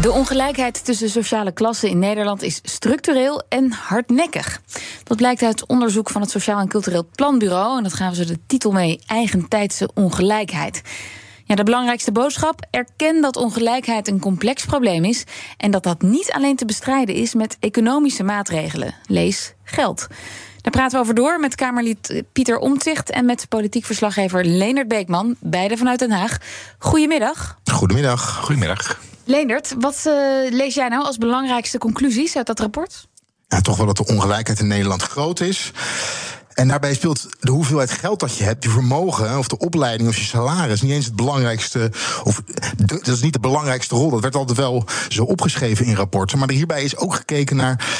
De ongelijkheid tussen sociale klassen in Nederland is structureel en hardnekkig. Dat blijkt uit onderzoek van het Sociaal en Cultureel Planbureau. En dat gaven ze de titel mee: Eigentijdse ongelijkheid. Ja, de belangrijkste boodschap: erken dat ongelijkheid een complex probleem is. En dat dat niet alleen te bestrijden is met economische maatregelen. Lees geld. Daar praten we over door met Kamerlid Pieter Omtzigt en met politiek verslaggever Leonard Beekman, beide vanuit Den Haag. Goedemiddag. Goedemiddag. Goedemiddag. Leendert, wat uh, lees jij nou als belangrijkste conclusies uit dat rapport? Ja, toch wel dat de ongelijkheid in Nederland groot is. En daarbij speelt de hoeveelheid geld dat je hebt, je vermogen of de opleiding of je salaris niet eens het belangrijkste. Of dat is niet de belangrijkste rol. Dat werd altijd wel zo opgeschreven in rapporten. Maar hierbij is ook gekeken naar.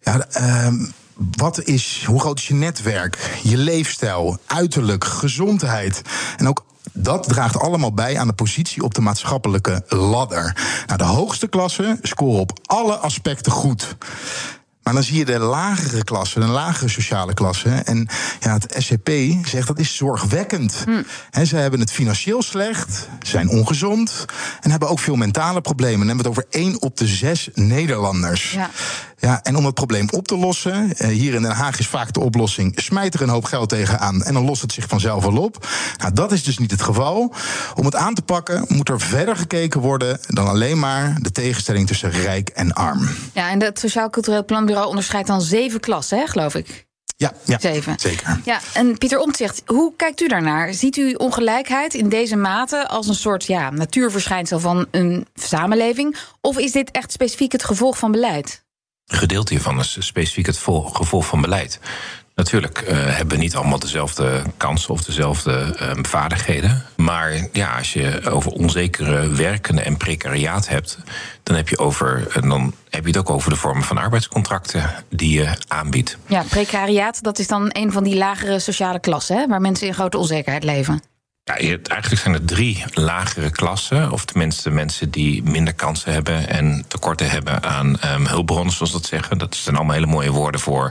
Ja, uh, wat is, hoe groot is je netwerk, je leefstijl, uiterlijk, gezondheid en ook dat draagt allemaal bij aan de positie op de maatschappelijke ladder. Nou, de hoogste klassen scoren op alle aspecten goed. Maar dan zie je de lagere klassen, de lagere sociale klassen. En ja, het SCP zegt dat is zorgwekkend. Hm. ze hebben het financieel slecht, zijn ongezond en hebben ook veel mentale problemen. Dan hebben we het over één op de zes Nederlanders. Ja. Ja, en om het probleem op te lossen, eh, hier in Den Haag is vaak de oplossing: smijt er een hoop geld tegenaan en dan lost het zich vanzelf wel op. Nou, dat is dus niet het geval. Om het aan te pakken moet er verder gekeken worden dan alleen maar de tegenstelling tussen rijk en arm. Ja, en het Sociaal Cultureel Planbureau onderscheidt dan zeven klassen, hè, geloof ik. Ja, ja Zeven. zeker. Ja, en Pieter Omtzigt, hoe kijkt u daarnaar? Ziet u ongelijkheid in deze mate als een soort ja, natuurverschijnsel van een samenleving? Of is dit echt specifiek het gevolg van beleid? Een gedeelte hiervan is specifiek het gevolg van beleid. Natuurlijk uh, hebben we niet allemaal dezelfde kansen of dezelfde uh, vaardigheden. Maar ja, als je over onzekere werken en precariaat hebt, dan heb je, over, en dan heb je het ook over de vormen van arbeidscontracten die je aanbiedt. Ja, precariaat, dat is dan een van die lagere sociale klassen, hè, waar mensen in grote onzekerheid leven. Ja, eigenlijk zijn er drie lagere klassen, of tenminste mensen die minder kansen hebben en tekorten hebben aan um, hulpbronnen, zoals dat zeggen. Dat zijn allemaal hele mooie woorden voor.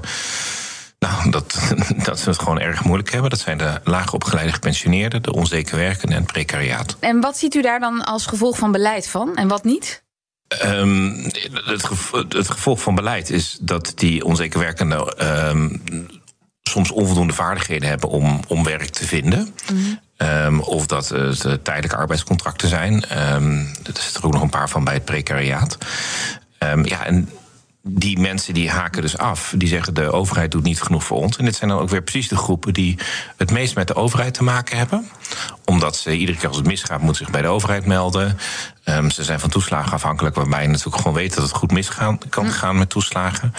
Nou, dat, dat ze het gewoon erg moeilijk hebben. Dat zijn de laag opgeleide gepensioneerden, de onzeker werkenden en het precariaat. En wat ziet u daar dan als gevolg van beleid van en wat niet? Um, het, gevolg, het, gevolg van beleid is dat die onzeker werkenden um, soms onvoldoende vaardigheden hebben om, om werk te vinden. Mm. Um, of dat het uh, tijdelijke arbeidscontracten zijn. Um, er zitten er ook nog een paar van bij het precariaat. Um, ja, en die mensen die haken dus af. Die zeggen de overheid doet niet genoeg voor ons. En dit zijn dan ook weer precies de groepen die het meest met de overheid te maken hebben. Omdat ze iedere keer als het misgaat, moeten zich bij de overheid melden. Um, ze zijn van toeslagen afhankelijk, waarbij je natuurlijk gewoon weet dat het goed misgaan kan gaan met toeslagen.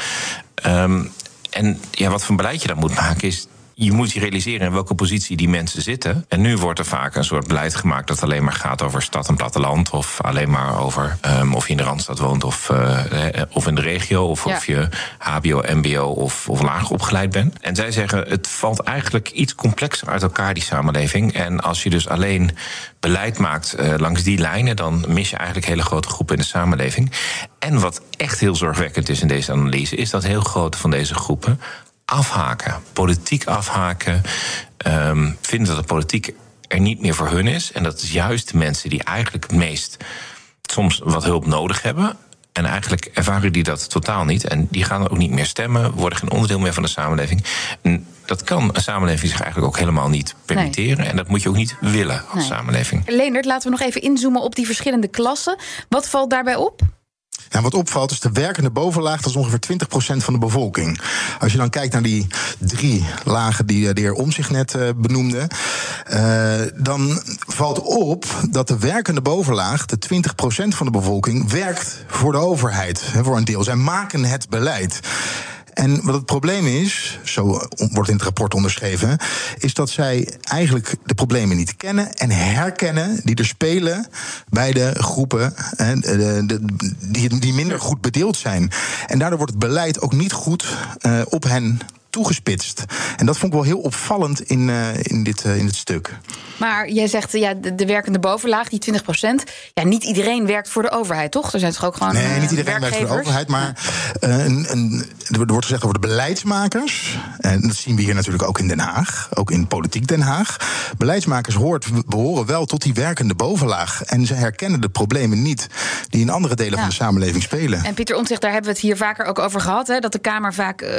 Um, en ja, wat voor beleid je dan moet maken is je moet je realiseren in welke positie die mensen zitten. En nu wordt er vaak een soort beleid gemaakt dat alleen maar gaat over stad en platteland. Of alleen maar over um, of je in de Randstad woont of, uh, of in de regio. Of ja. of je HBO, MBO of, of laag opgeleid bent. En zij zeggen het valt eigenlijk iets complexer uit elkaar, die samenleving. En als je dus alleen beleid maakt uh, langs die lijnen, dan mis je eigenlijk hele grote groepen in de samenleving. En wat echt heel zorgwekkend is in deze analyse, is dat heel grote van deze groepen afhaken, politiek afhaken, um, vinden dat de politiek er niet meer voor hun is. En dat is juist de mensen die eigenlijk het meest soms wat hulp nodig hebben. En eigenlijk ervaren die dat totaal niet. En die gaan ook niet meer stemmen, worden geen onderdeel meer van de samenleving. En dat kan een samenleving zich eigenlijk ook helemaal niet permitteren. Nee. En dat moet je ook niet willen als nee. samenleving. Leendert, laten we nog even inzoomen op die verschillende klassen. Wat valt daarbij op? En wat opvalt is de werkende bovenlaag, dat is ongeveer 20% van de bevolking. Als je dan kijkt naar die drie lagen die de heer Om zich net uh, benoemde, uh, dan valt op dat de werkende bovenlaag, de 20% van de bevolking, werkt voor de overheid, voor een deel. Zij maken het beleid. En wat het probleem is, zo wordt in het rapport onderschreven, is dat zij eigenlijk de problemen niet kennen en herkennen die er spelen bij de groepen die, die minder goed bedeeld zijn. En daardoor wordt het beleid ook niet goed uh, op hen toegespitst. En dat vond ik wel heel opvallend in, in, dit, in dit stuk. Maar jij zegt, ja, de, de werkende bovenlaag, die 20 procent. Ja, niet iedereen werkt voor de overheid, toch? Er zijn toch ook gewoon. Nee, niet iedereen werkt voor de overheid. Maar een, een, er wordt gezegd over de beleidsmakers. En dat zien we hier natuurlijk ook in Den Haag. Ook in politiek Den Haag. Beleidsmakers hoort, behoren wel tot die werkende bovenlaag. En ze herkennen de problemen niet die in andere delen van de samenleving spelen. En Pieter Omtzigt, daar hebben we het hier vaker ook over gehad. Hè, dat de Kamer vaak, uh,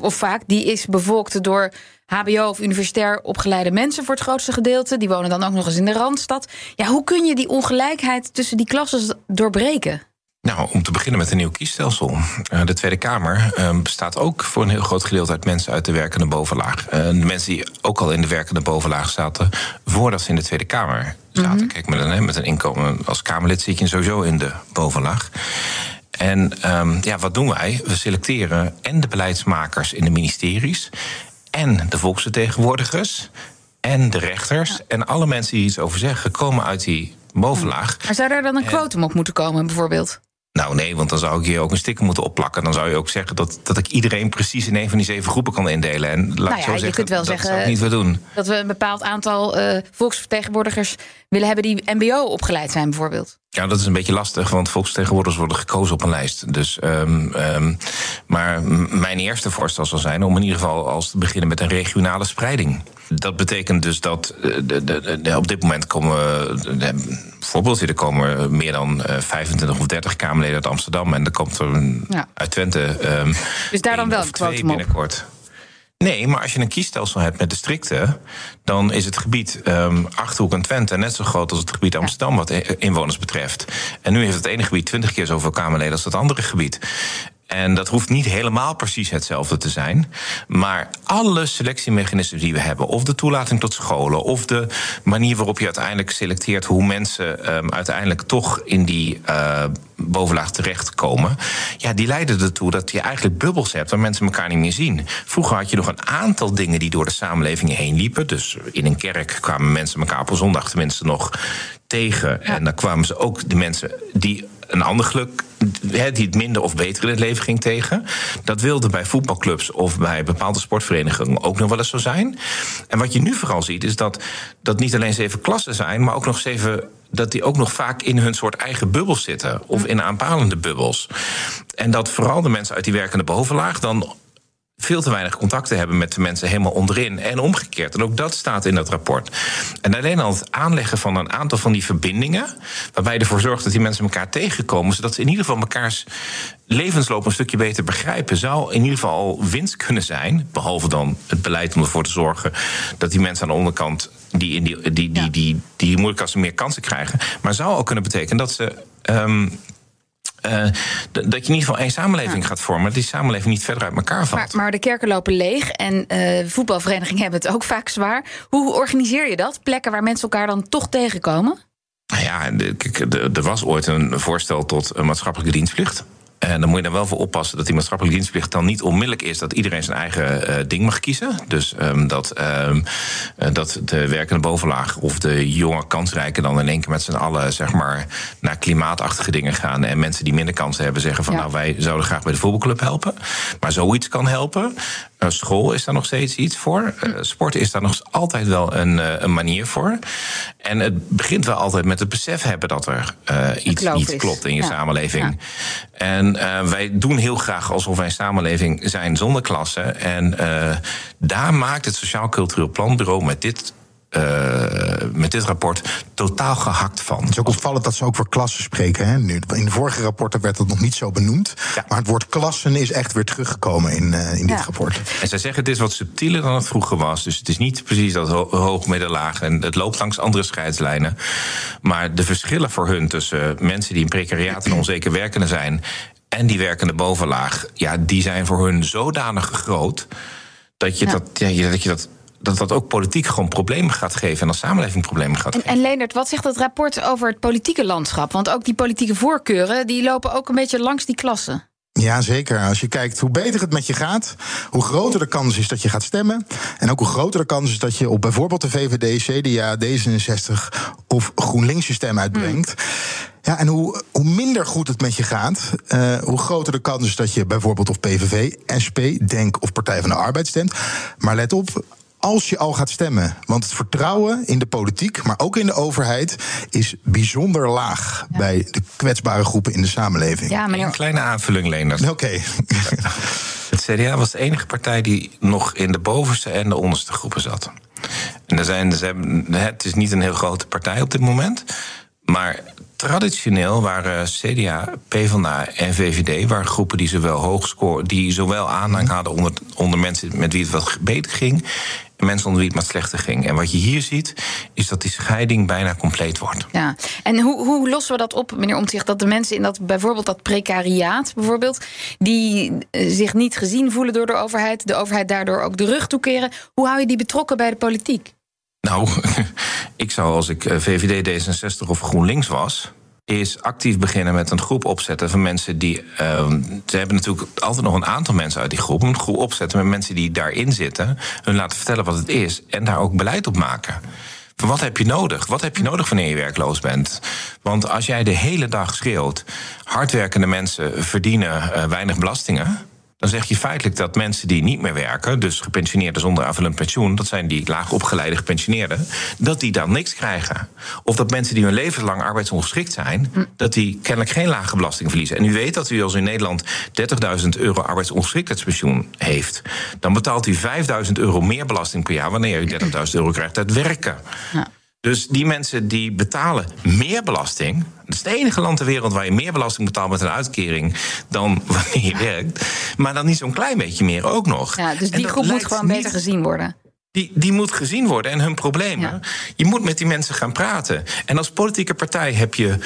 of vaak, die is bevolkt door HBO of universitair opgeleide mensen voor het grootste gedeelte. Die wonen dan ook nog eens in de randstad. Ja, hoe kun je die ongelijkheid tussen die klassen doorbreken? Nou, om te beginnen met een nieuw kiesstelsel. Eh, de Tweede Kamer ehm, bestaat ook voor een heel groot gedeelte uit mensen uit de werkende bovenlaag. Uh, de mensen die ook al in de werkende bovenlaag zaten voordat ze in de Tweede Kamer zaten. Mhm. Kijk, met een, met een inkomen als Kamerlid zit je sowieso in de bovenlaag. En um, ja, wat doen wij? We selecteren en de beleidsmakers in de ministeries en de volksvertegenwoordigers en de rechters en alle mensen die iets over zeggen komen uit die bovenlaag. Maar zou daar dan een kwotum op moeten komen, bijvoorbeeld? Nou nee, want dan zou ik hier ook een sticker moeten opplakken. Dan zou je ook zeggen dat, dat ik iedereen precies in een van die zeven groepen kan indelen. En laat nou ja, zo zeggen, je kunt wel dat zeggen ik niet doen. Dat we een bepaald aantal uh, volksvertegenwoordigers willen hebben die MBO opgeleid zijn, bijvoorbeeld. Ja, dat is een beetje lastig, want volksvertegenwoordigers worden gekozen op een lijst. Dus, um, um, maar mijn eerste voorstel zal zijn om in ieder geval als te beginnen met een regionale spreiding. Dat betekent dus dat eh, de, de, de, op dit moment komen, bijvoorbeeld, er komen meer dan 25 eh, of 30 Kamerleden uit Amsterdam en er komt er ja. uit Twente. Um, dus daar dan wel een kwotum binnenkort. Nee, maar als je een kiesstelsel hebt met districten, dan is het gebied um, Achterhoek en Twente net zo groot als het gebied Amsterdam, wat inwoners betreft. En nu heeft het ene gebied twintig keer zoveel Kamerleden als het andere gebied. En dat hoeft niet helemaal precies hetzelfde te zijn. Maar alle selectiemechanismen die we hebben, of de toelating tot scholen, of de manier waarop je uiteindelijk selecteert hoe mensen um, uiteindelijk toch in die uh, bovenlaag terechtkomen, ja, die leiden ertoe dat je eigenlijk bubbels hebt waar mensen elkaar niet meer zien. Vroeger had je nog een aantal dingen die door de samenleving heen liepen. Dus in een kerk kwamen mensen elkaar op een zondag tenminste nog tegen. En dan kwamen ze ook de mensen die een ander geluk die het minder of beter in het leven ging tegen. Dat wilde bij voetbalclubs of bij bepaalde sportverenigingen ook nog wel eens zo zijn. En wat je nu vooral ziet, is dat dat niet alleen zeven klassen zijn, maar ook nog zeven dat die ook nog vaak in hun soort eigen bubbels zitten. Of in aanpalende bubbels. En dat vooral de mensen uit die werkende bovenlaag dan veel te weinig contacten hebben met de mensen helemaal onderin. En omgekeerd. En ook dat staat in dat rapport. En alleen al het aanleggen van een aantal van die verbindingen. waarbij je ervoor zorgt dat die mensen elkaar tegenkomen. zodat ze in ieder geval mekaars levensloop een stukje beter begrijpen. zou in ieder geval al winst kunnen zijn. Behalve dan het beleid om ervoor te zorgen dat die mensen aan de onderkant. die, in die, die, die, die, die, moeilijk als ze meer kansen krijgen. Maar zou ook kunnen betekenen dat ze. Um, uh, dat je in ieder geval één samenleving gaat vormen, dat die samenleving niet verder uit elkaar valt. Maar, maar de kerken lopen leeg en uh, voetbalverenigingen hebben het ook vaak zwaar. Hoe organiseer je dat? Plekken waar mensen elkaar dan toch tegenkomen? Nou ja, er was ooit een voorstel tot een maatschappelijke dienstplicht. En dan moet je er wel voor oppassen dat die maatschappelijke dienstplicht dan niet onmiddellijk is dat iedereen zijn eigen uh, ding mag kiezen. Dus um, dat, um, dat de werkende bovenlaag of de jonge kansrijken dan in één keer met z'n allen zeg maar, naar klimaatachtige dingen gaan. En mensen die minder kansen hebben zeggen van nou wij zouden graag bij de voetbalclub helpen. Maar zoiets kan helpen. Uh, school is daar nog steeds iets voor. Uh, sport is daar nog altijd wel een, een manier voor. En het begint wel altijd met het besef hebben dat er iets niet klopt in je ja. samenleving. Ja. En wij doen heel graag alsof wij een samenleving zijn zonder klassen. En daar maakt het Sociaal Cultureel Planbureau met dit uh, met dit rapport totaal gehakt van. Het is ook opvallend dat ze ook voor klassen spreken. Hè? Nu, in de vorige rapporten werd dat nog niet zo benoemd. Ja. Maar het woord klassen is echt weer teruggekomen in, uh, in dit ja. rapport. En zij zeggen het is wat subtieler dan het vroeger was. Dus het is niet precies dat ho hoog, middenlaag. En het loopt langs andere scheidslijnen. Maar de verschillen voor hun tussen mensen die in precariaat en onzeker werkende zijn en die werkende bovenlaag, ja, die zijn voor hun zodanig groot dat je, ja. dat, ja, dat, je dat dat dat ook politiek gewoon problemen gaat geven en als samenleving problemen gaat en, geven. En Leendert, wat zegt het rapport over het politieke landschap? Want ook die politieke voorkeuren die lopen ook een beetje langs die klassen. Ja, zeker. Als je kijkt hoe beter het met je gaat, hoe groter de kans is dat je gaat stemmen. En ook hoe groter de kans is dat je op bijvoorbeeld de VVD, CDA, D66 of GroenLinks je stem uitbrengt. Hmm. Ja, en hoe, hoe minder goed het met je gaat, uh, hoe groter de kans is dat je bijvoorbeeld op PVV, SP, Denk of Partij van de Arbeid stemt. Maar let op, als je al gaat stemmen. Want het vertrouwen in de politiek, maar ook in de overheid, is bijzonder laag ja. bij de kwetsbare groepen in de samenleving. Ja, meneer... Een kleine aanvulling, Leendert. Oké. Okay. Het CDA was de enige partij die nog in de bovenste en de onderste groepen zat. En er zijn, ze hebben, het is niet een heel grote partij op dit moment. Maar traditioneel waren CDA, PvdA en VVD waren groepen die zowel hoog scoren, die zowel aanhang hadden onder, onder mensen met wie het wat beter ging mensen onder wie het maar slechter ging. En wat je hier ziet, is dat die scheiding bijna compleet wordt. Ja, en hoe, hoe lossen we dat op, meneer Omtzigt, dat de mensen in dat bijvoorbeeld dat precariaat, bijvoorbeeld, die eh, zich niet gezien voelen door de overheid, de overheid daardoor ook de rug toekeren, hoe hou je die betrokken bij de politiek? Nou, ik zou als ik eh, VVD, D66 of GroenLinks was, is actief beginnen met een groep opzetten van mensen die. Uh, ze hebben natuurlijk altijd nog een aantal mensen uit die groep. Een groep opzetten met mensen die daarin zitten. Hun laten vertellen wat het is. En daar ook beleid op maken. Van wat heb je nodig? Wat heb je nodig wanneer je werkloos bent? Want als jij de hele dag schreeuwt. hardwerkende mensen verdienen uh, weinig belastingen dan zeg je feitelijk dat mensen die niet meer werken, dus gepensioneerden zonder aanvullend pensioen, dat zijn die laag opgeleide gepensioneerden, dat die dan niks krijgen. Of dat mensen die hun leven lang arbeidsongeschikt zijn, hm. dat die kennelijk geen lage belasting verliezen. En u weet dat u als in Nederland 30.000 euro arbeidsongeschiktheidspensioen heeft, dan betaalt u 5.000 euro meer belasting per jaar wanneer u 30.000 euro krijgt uit werken. Ja. Dus die mensen die betalen meer belasting. Het is het enige land ter wereld waar je meer belasting betaalt met een uitkering dan wanneer je werkt. Maar dan niet zo'n klein beetje meer ook nog. Ja, dus die groep moet gewoon beter gezien worden. Die, die moet gezien worden en hun problemen. Je moet met die mensen gaan praten. En als politieke partij heb je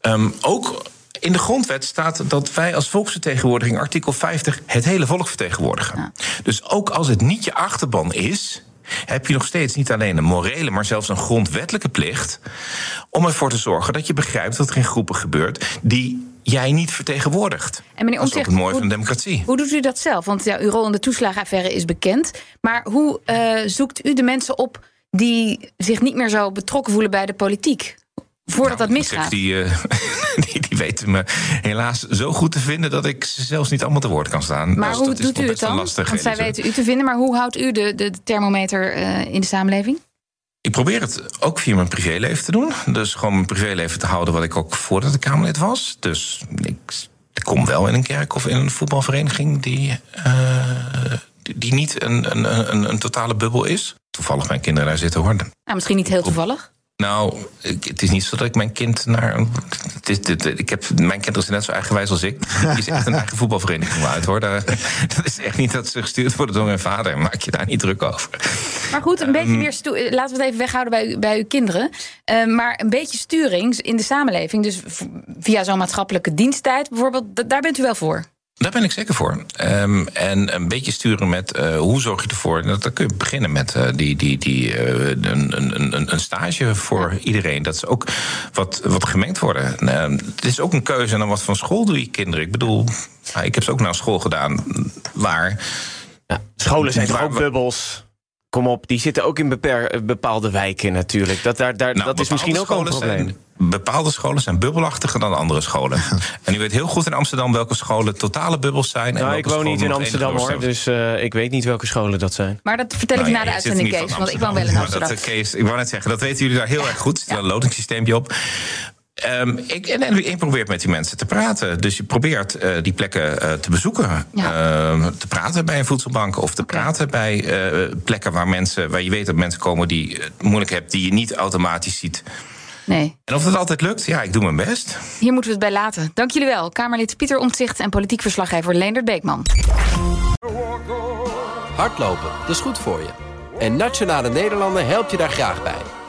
um, ook in de grondwet staat dat wij als volksvertegenwoordiging, artikel 50, het hele volk vertegenwoordigen. Dus ook als het niet je achterban is, heb je nog steeds niet alleen een morele, maar zelfs een grondwettelijke plicht om ervoor te zorgen dat je begrijpt dat er in groepen gebeurt die jij niet vertegenwoordigt. En meneer Omtzigt, dat is ook het mooie van de democratie. Hoe doet u dat zelf? Want ja, uw rol in de toeslagenaffaire is bekend. Maar hoe uh, zoekt u de mensen op die zich niet meer zo betrokken voelen bij de politiek? Voordat nou, dat misgaat. Die, uh, die, weten me helaas zo goed te vinden dat ik zelfs niet allemaal te woord kan staan. Maar dus hoe doet u het dan? Lastig, Want zij weten u te vinden, maar hoe houdt u de, de thermometer uh, in de samenleving? Ik probeer het ook via mijn privéleven te doen. Dus gewoon mijn privéleven te houden wat ik ook voordat ik Kamerlid was. Dus ik, ik kom wel in een kerk of in een voetbalvereniging die, uh, die, die, niet een, een, een, een, totale bubbel is. Toevallig mijn kinderen daar zitten hoor. Nou, misschien niet heel toevallig. Nou, het is niet zo dat ik mijn kind naar. Het is, ik heb, mijn kinderen zijn net zo eigenwijs als ik. Die is echt een eigen voetbalvereniging uit hoor. Dat, is echt niet dat ze gestuurd worden door mijn vader. Maak je daar niet druk over. Maar goed, een beetje meer stu- laten we het even weghouden bij, bij uw kinderen. Uh, maar een beetje sturing in de samenleving. Dus via zo'n maatschappelijke diensttijd bijvoorbeeld. Daar bent u wel voor. Daar ben ik zeker voor. Um, en een beetje sturen met uh, hoe zorg je ervoor. Dat, dan kun je beginnen met uh, die, die, die, uh, een, een, een stage voor iedereen. Dat is ook wat, wat gemengd worden. Uh, het is ook een keuze en dan wat van school doe je kinderen. Ik bedoel, ik heb ze ook naar school gedaan waar. Ja, scholen zijn toch ook bubbels? Kom op, die zitten ook in bepaalde wijken natuurlijk. Dat, daar, daar, nou, dat is misschien ook een probleem. Zijn, bepaalde scholen zijn bubbelachtiger dan andere scholen. en u weet heel goed in Amsterdam welke scholen totale bubbels zijn. Nou, ik woon niet in Amsterdam hoor, dus uh, ik weet niet welke scholen dat zijn. Maar dat vertel ik nou, na de uitzending, Kees, want ik woon wel in Amsterdam. Dat, Kees, ik wou net zeggen, dat weten jullie daar heel erg goed. Er zit een lotingssysteempje op. Um, ik, en, en je probeert met die mensen te praten. Dus je probeert uh, die plekken uh, te bezoeken. Ja. Uh, te praten bij een voedselbank of te okay. praten bij plekken waar, mensen, waar je weet dat mensen komen die het moeilijk hebben, die je niet automatisch ziet. Nee. En of dat altijd lukt, ja, ik doe mijn best. Hier moeten we het bij laten. Dank jullie wel. Kamerlid Pieter Omtzigt en politiek verslaggever Leendert Beekman. Hardlopen, dat is goed voor je. En Nationale Nederlanden helpt je daar graag bij.